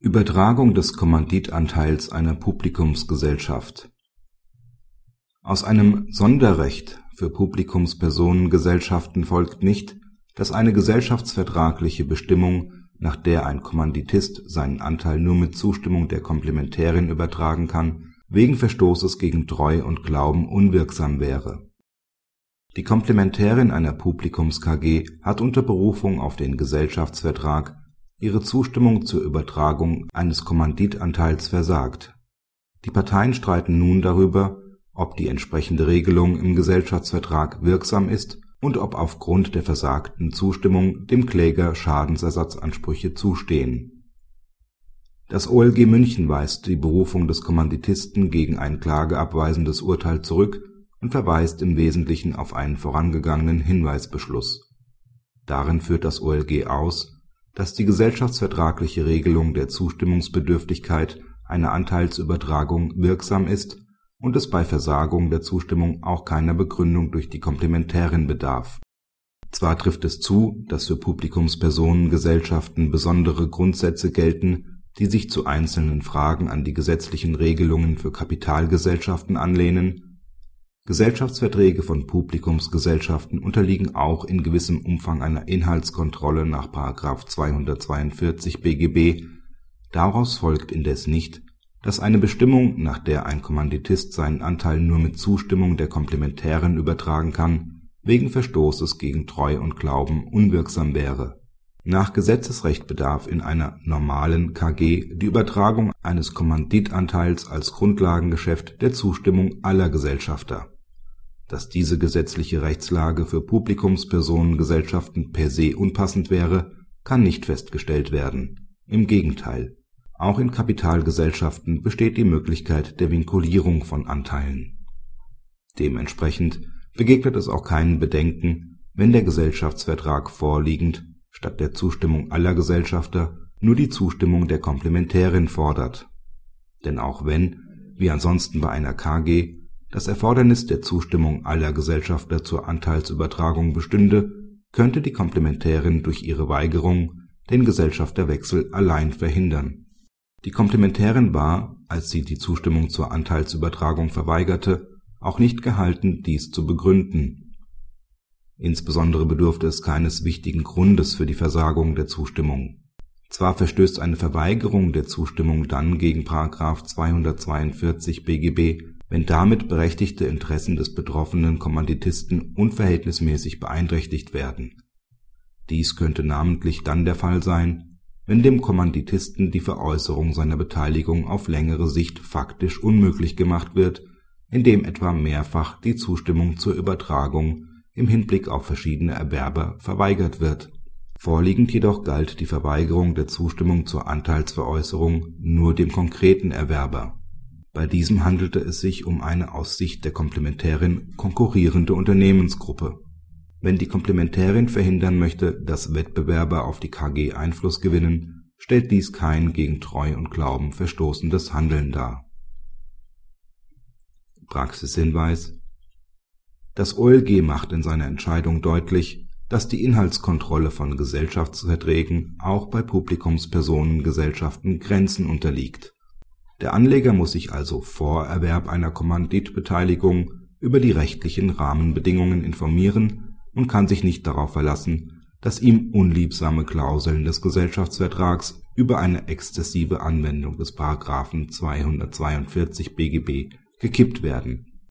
Übertragung des Kommanditanteils einer Publikumsgesellschaft Aus einem Sonderrecht für Publikumspersonengesellschaften folgt nicht, dass eine gesellschaftsvertragliche Bestimmung, nach der ein Kommanditist seinen Anteil nur mit Zustimmung der Komplementärin übertragen kann, wegen Verstoßes gegen Treu und Glauben unwirksam wäre. Die Komplementärin einer Publikums-KG hat unter Berufung auf den Gesellschaftsvertrag ihre Zustimmung zur Übertragung eines Kommanditanteils versagt. Die Parteien streiten nun darüber, ob die entsprechende Regelung im Gesellschaftsvertrag wirksam ist und ob aufgrund der versagten Zustimmung dem Kläger Schadensersatzansprüche zustehen. Das OLG München weist die Berufung des Kommanditisten gegen ein klageabweisendes Urteil zurück und verweist im Wesentlichen auf einen vorangegangenen Hinweisbeschluss. Darin führt das OLG aus dass die gesellschaftsvertragliche Regelung der Zustimmungsbedürftigkeit einer Anteilsübertragung wirksam ist und es bei Versagung der Zustimmung auch keiner Begründung durch die Komplementärin bedarf. Zwar trifft es zu, dass für Publikumspersonengesellschaften besondere Grundsätze gelten, die sich zu einzelnen Fragen an die gesetzlichen Regelungen für Kapitalgesellschaften anlehnen Gesellschaftsverträge von Publikumsgesellschaften unterliegen auch in gewissem Umfang einer Inhaltskontrolle nach § 242 BGB, daraus folgt indes nicht, dass eine Bestimmung, nach der ein Kommanditist seinen Anteil nur mit Zustimmung der Komplementärin übertragen kann, wegen Verstoßes gegen Treu und Glauben unwirksam wäre. Nach Gesetzesrecht bedarf in einer normalen KG die Übertragung eines Kommanditanteils als Grundlagengeschäft der Zustimmung aller Gesellschafter dass diese gesetzliche Rechtslage für Publikumspersonengesellschaften per se unpassend wäre, kann nicht festgestellt werden. Im Gegenteil, auch in Kapitalgesellschaften besteht die Möglichkeit der Vinkulierung von Anteilen. Dementsprechend begegnet es auch keinen Bedenken, wenn der Gesellschaftsvertrag vorliegend statt der Zustimmung aller Gesellschafter nur die Zustimmung der Komplementärin fordert. Denn auch wenn, wie ansonsten bei einer KG das Erfordernis der Zustimmung aller Gesellschafter zur Anteilsübertragung bestünde, könnte die Komplementärin durch ihre Weigerung den Gesellschafterwechsel allein verhindern. Die Komplementärin war, als sie die Zustimmung zur Anteilsübertragung verweigerte, auch nicht gehalten, dies zu begründen. Insbesondere bedurfte es keines wichtigen Grundes für die Versagung der Zustimmung. Zwar verstößt eine Verweigerung der Zustimmung dann gegen § 242 BGB wenn damit berechtigte Interessen des betroffenen Kommanditisten unverhältnismäßig beeinträchtigt werden. Dies könnte namentlich dann der Fall sein, wenn dem Kommanditisten die Veräußerung seiner Beteiligung auf längere Sicht faktisch unmöglich gemacht wird, indem etwa mehrfach die Zustimmung zur Übertragung im Hinblick auf verschiedene Erwerber verweigert wird. Vorliegend jedoch galt die Verweigerung der Zustimmung zur Anteilsveräußerung nur dem konkreten Erwerber bei diesem handelte es sich um eine aus Sicht der Komplementärin konkurrierende Unternehmensgruppe. Wenn die Komplementärin verhindern möchte, dass Wettbewerber auf die KG Einfluss gewinnen, stellt dies kein gegen Treu und Glauben verstoßendes Handeln dar. Praxishinweis Das OLG macht in seiner Entscheidung deutlich, dass die Inhaltskontrolle von Gesellschaftsverträgen auch bei Publikumspersonengesellschaften Grenzen unterliegt der Anleger muss sich also vor Erwerb einer Kommanditbeteiligung über die rechtlichen Rahmenbedingungen informieren und kann sich nicht darauf verlassen, dass ihm unliebsame Klauseln des Gesellschaftsvertrags über eine exzessive Anwendung des § 242 BGB gekippt werden